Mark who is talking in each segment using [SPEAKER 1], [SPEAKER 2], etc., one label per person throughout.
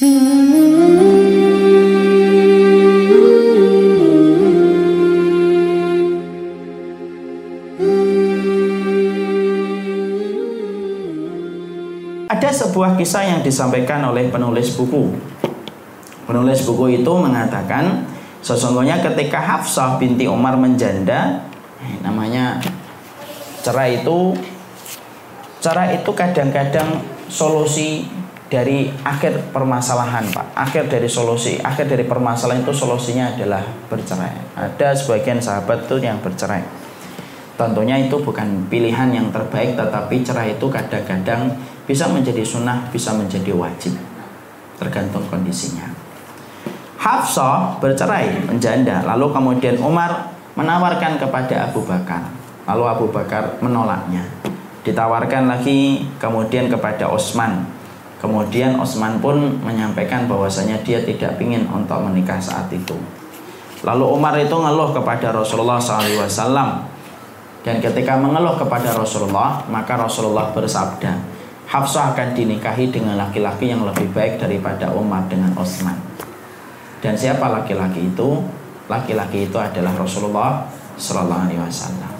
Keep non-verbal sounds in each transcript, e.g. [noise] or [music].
[SPEAKER 1] Ada sebuah kisah yang disampaikan oleh penulis buku. Penulis buku itu mengatakan sesungguhnya ketika Hafsah binti Umar menjanda, eh, namanya cerai itu cerai itu kadang-kadang solusi dari akhir permasalahan Pak. Akhir dari solusi. Akhir dari permasalahan itu solusinya adalah bercerai. Ada sebagian sahabat tuh yang bercerai. Tentunya itu bukan pilihan yang terbaik tetapi cerai itu kadang-kadang bisa menjadi sunnah bisa menjadi wajib. Tergantung kondisinya. Hafsah bercerai menjanda. Lalu kemudian Umar menawarkan kepada Abu Bakar. Lalu Abu Bakar menolaknya. Ditawarkan lagi kemudian kepada Osman Kemudian Osman pun menyampaikan bahwasanya dia tidak ingin untuk menikah saat itu. Lalu Umar itu ngeluh kepada Rasulullah SAW dan ketika mengeluh kepada Rasulullah maka Rasulullah bersabda Hafsah akan dinikahi dengan laki-laki yang lebih baik daripada Umar dengan Osman. Dan siapa laki-laki itu? Laki-laki itu adalah Rasulullah Wasallam.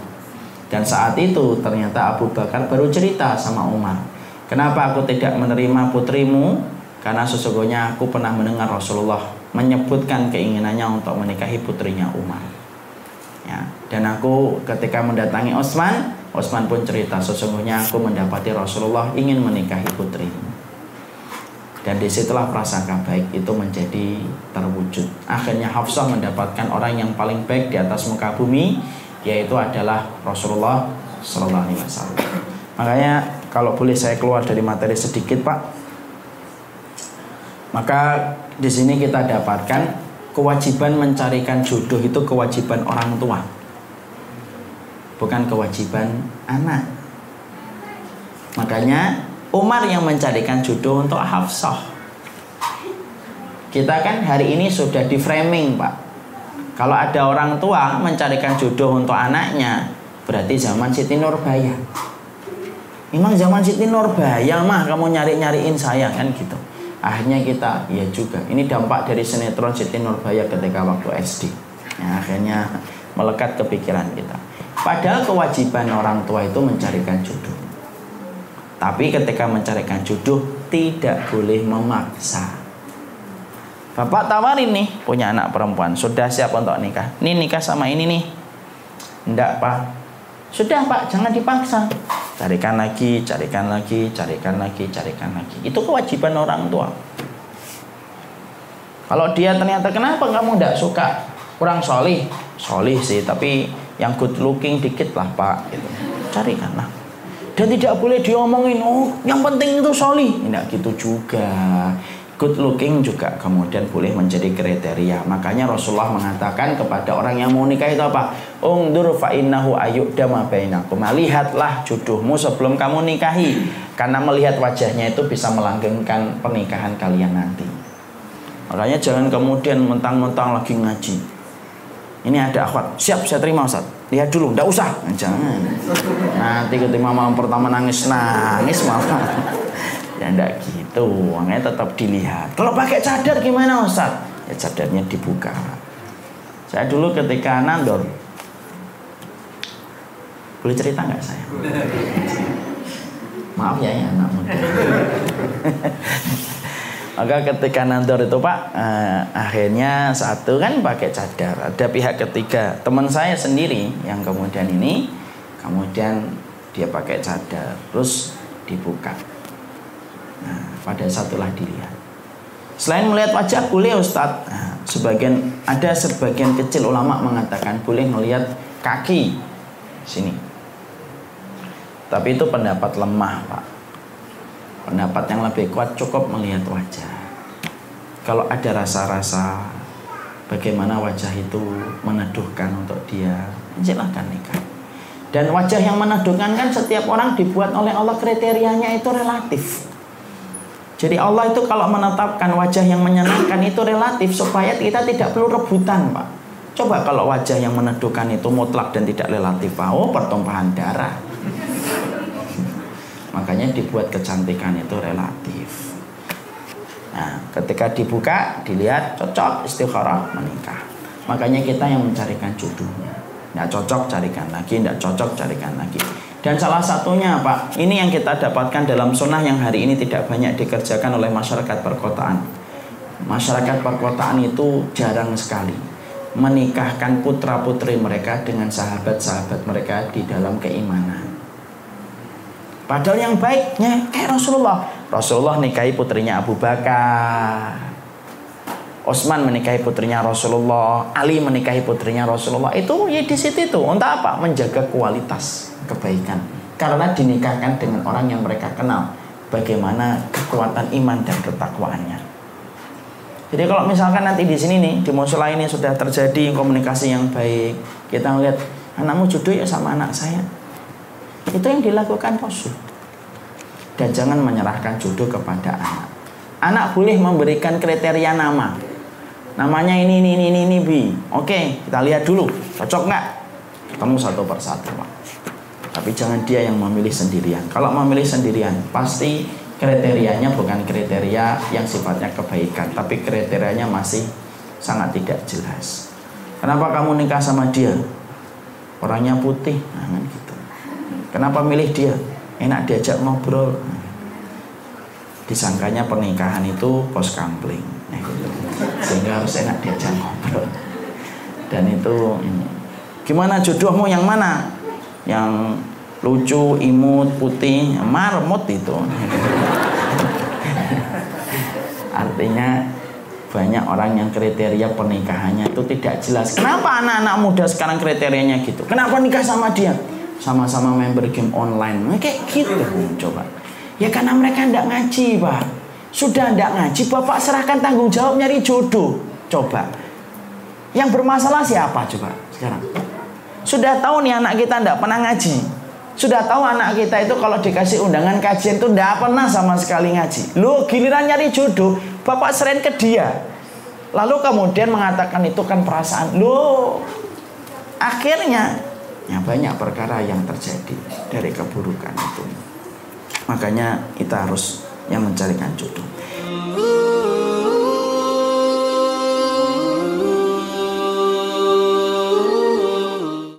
[SPEAKER 1] Dan saat itu ternyata Abu Bakar baru cerita sama Umar Kenapa aku tidak menerima putrimu? Karena sesungguhnya aku pernah mendengar Rasulullah menyebutkan keinginannya untuk menikahi putrinya Umar. Ya, dan aku ketika mendatangi Osman, Osman pun cerita sesungguhnya aku mendapati Rasulullah ingin menikahi putrimu. Dan di situlah prasangka baik itu menjadi terwujud. Akhirnya Hafsah mendapatkan orang yang paling baik di atas muka bumi, yaitu adalah Rasulullah Shallallahu Alaihi Wasallam. Makanya kalau boleh saya keluar dari materi sedikit Pak. Maka di sini kita dapatkan kewajiban mencarikan jodoh itu kewajiban orang tua. Bukan kewajiban anak. Makanya Umar yang mencarikan jodoh untuk Hafsah. Kita kan hari ini sudah di framing Pak. Kalau ada orang tua mencarikan jodoh untuk anaknya berarti zaman Siti Nurbaya Memang zaman Siti Nurbaya mah kamu nyari-nyariin saya kan gitu. Akhirnya kita, ya juga. Ini dampak dari sinetron Siti Nurbaya ketika waktu SD. Ya, akhirnya melekat ke pikiran kita. Padahal kewajiban orang tua itu mencarikan jodoh. Tapi ketika mencarikan jodoh tidak boleh memaksa. Bapak tawarin nih punya anak perempuan sudah siap untuk nikah. Ini nikah sama ini nih. Enggak pak. Sudah pak jangan dipaksa carikan lagi, carikan lagi, carikan lagi, carikan lagi. Itu kewajiban orang tua. Kalau dia ternyata kenapa kamu tidak suka kurang solih, solih sih, tapi yang good looking dikit lah pak, gitu. carikanlah. Dan tidak boleh diomongin, oh yang penting itu solih, tidak gitu juga good looking juga kemudian boleh menjadi kriteria. Makanya Rasulullah mengatakan kepada orang yang mau nikah itu apa? Ungdur fa innahu ayyudama bainakum. Lihatlah jodohmu sebelum kamu nikahi. Karena melihat wajahnya itu bisa melanggengkan pernikahan kalian nanti. Makanya jangan kemudian mentang-mentang lagi ngaji. Ini ada akhwat, siap saya terima Ustaz. Lihat dulu, enggak usah. Jangan. Nanti ketika malam pertama nangis, nangis malam ya enggak gitu. Makanya tetap dilihat. Kalau pakai cadar gimana Ustaz? Ya cadarnya dibuka. Saya dulu ketika nandor. Boleh cerita nggak saya? [laughs] Maaf ya ya anak muda. [laughs] Maka ketika nandor itu pak eh, akhirnya satu kan pakai cadar. Ada pihak ketiga teman saya sendiri yang kemudian ini kemudian dia pakai cadar terus dibuka Nah, pada satulah dilihat. Selain melihat wajah boleh Ustadz. Nah, sebagian ada sebagian kecil ulama mengatakan boleh melihat kaki sini. Tapi itu pendapat lemah, Pak. Pendapat yang lebih kuat cukup melihat wajah. Kalau ada rasa-rasa bagaimana wajah itu meneduhkan untuk dia, silahkan nikah. Dan wajah yang meneduhkan kan setiap orang dibuat oleh Allah kriterianya itu relatif. Jadi Allah itu kalau menetapkan wajah yang menyenangkan itu relatif supaya kita tidak perlu rebutan, Pak. Coba kalau wajah yang meneduhkan itu mutlak dan tidak relatif, Pak. Oh, pertumpahan darah. [laughs] Makanya dibuat kecantikan itu relatif. Nah, ketika dibuka, dilihat cocok istikharah menikah. Makanya kita yang mencarikan jodohnya. Tidak cocok carikan lagi, tidak cocok carikan lagi. Dan salah satunya Pak, ini yang kita dapatkan dalam sunnah yang hari ini tidak banyak dikerjakan oleh masyarakat perkotaan. Masyarakat perkotaan itu jarang sekali menikahkan putra putri mereka dengan sahabat-sahabat mereka di dalam keimanan. Padahal yang baiknya kayak Rasulullah. Rasulullah nikahi putrinya Abu Bakar. Osman menikahi putrinya Rasulullah, Ali menikahi putrinya Rasulullah. Itu ya di situ itu untuk apa? Menjaga kualitas kebaikan. Karena dinikahkan dengan orang yang mereka kenal bagaimana kekuatan iman dan ketakwaannya. Jadi kalau misalkan nanti di sini nih di musola ini sudah terjadi komunikasi yang baik, kita melihat anakmu jodoh ya sama anak saya. Itu yang dilakukan Rasul. Dan jangan menyerahkan jodoh kepada anak. Anak boleh memberikan kriteria nama. Namanya ini ini ini ini, ini bi. Oke, kita lihat dulu. Cocok nggak? Ketemu satu persatu, Pak. Tapi jangan dia yang memilih sendirian. Kalau memilih sendirian, pasti kriterianya bukan kriteria yang sifatnya kebaikan, tapi kriterianya masih sangat tidak jelas. Kenapa kamu nikah sama dia? Orangnya putih, nah, kan gitu. Kenapa milih dia? Enak diajak ngobrol. Disangkanya pernikahan itu pos kampling, nah, gitu. sehingga harus enak diajak ngobrol. Dan itu. Gimana jodohmu yang mana? Yang lucu, imut, putih, marmut itu. Artinya banyak orang yang kriteria pernikahannya itu tidak jelas. Kenapa anak-anak muda sekarang kriterianya gitu? Kenapa nikah sama dia? Sama-sama member game online. Nah, kayak gitu coba. Ya karena mereka tidak ngaji, Pak. Sudah tidak ngaji, Bapak serahkan tanggung jawab nyari jodoh. Coba. Yang bermasalah siapa coba sekarang? Sudah tahu nih anak kita tidak pernah ngaji. Sudah tahu anak kita itu kalau dikasih undangan kajian itu tidak pernah sama sekali ngaji. Lu giliran nyari jodoh, bapak seren ke dia. Lalu kemudian mengatakan itu kan perasaan. Lu akhirnya ya banyak perkara yang terjadi dari keburukan itu. Makanya kita harus yang mencarikan jodoh.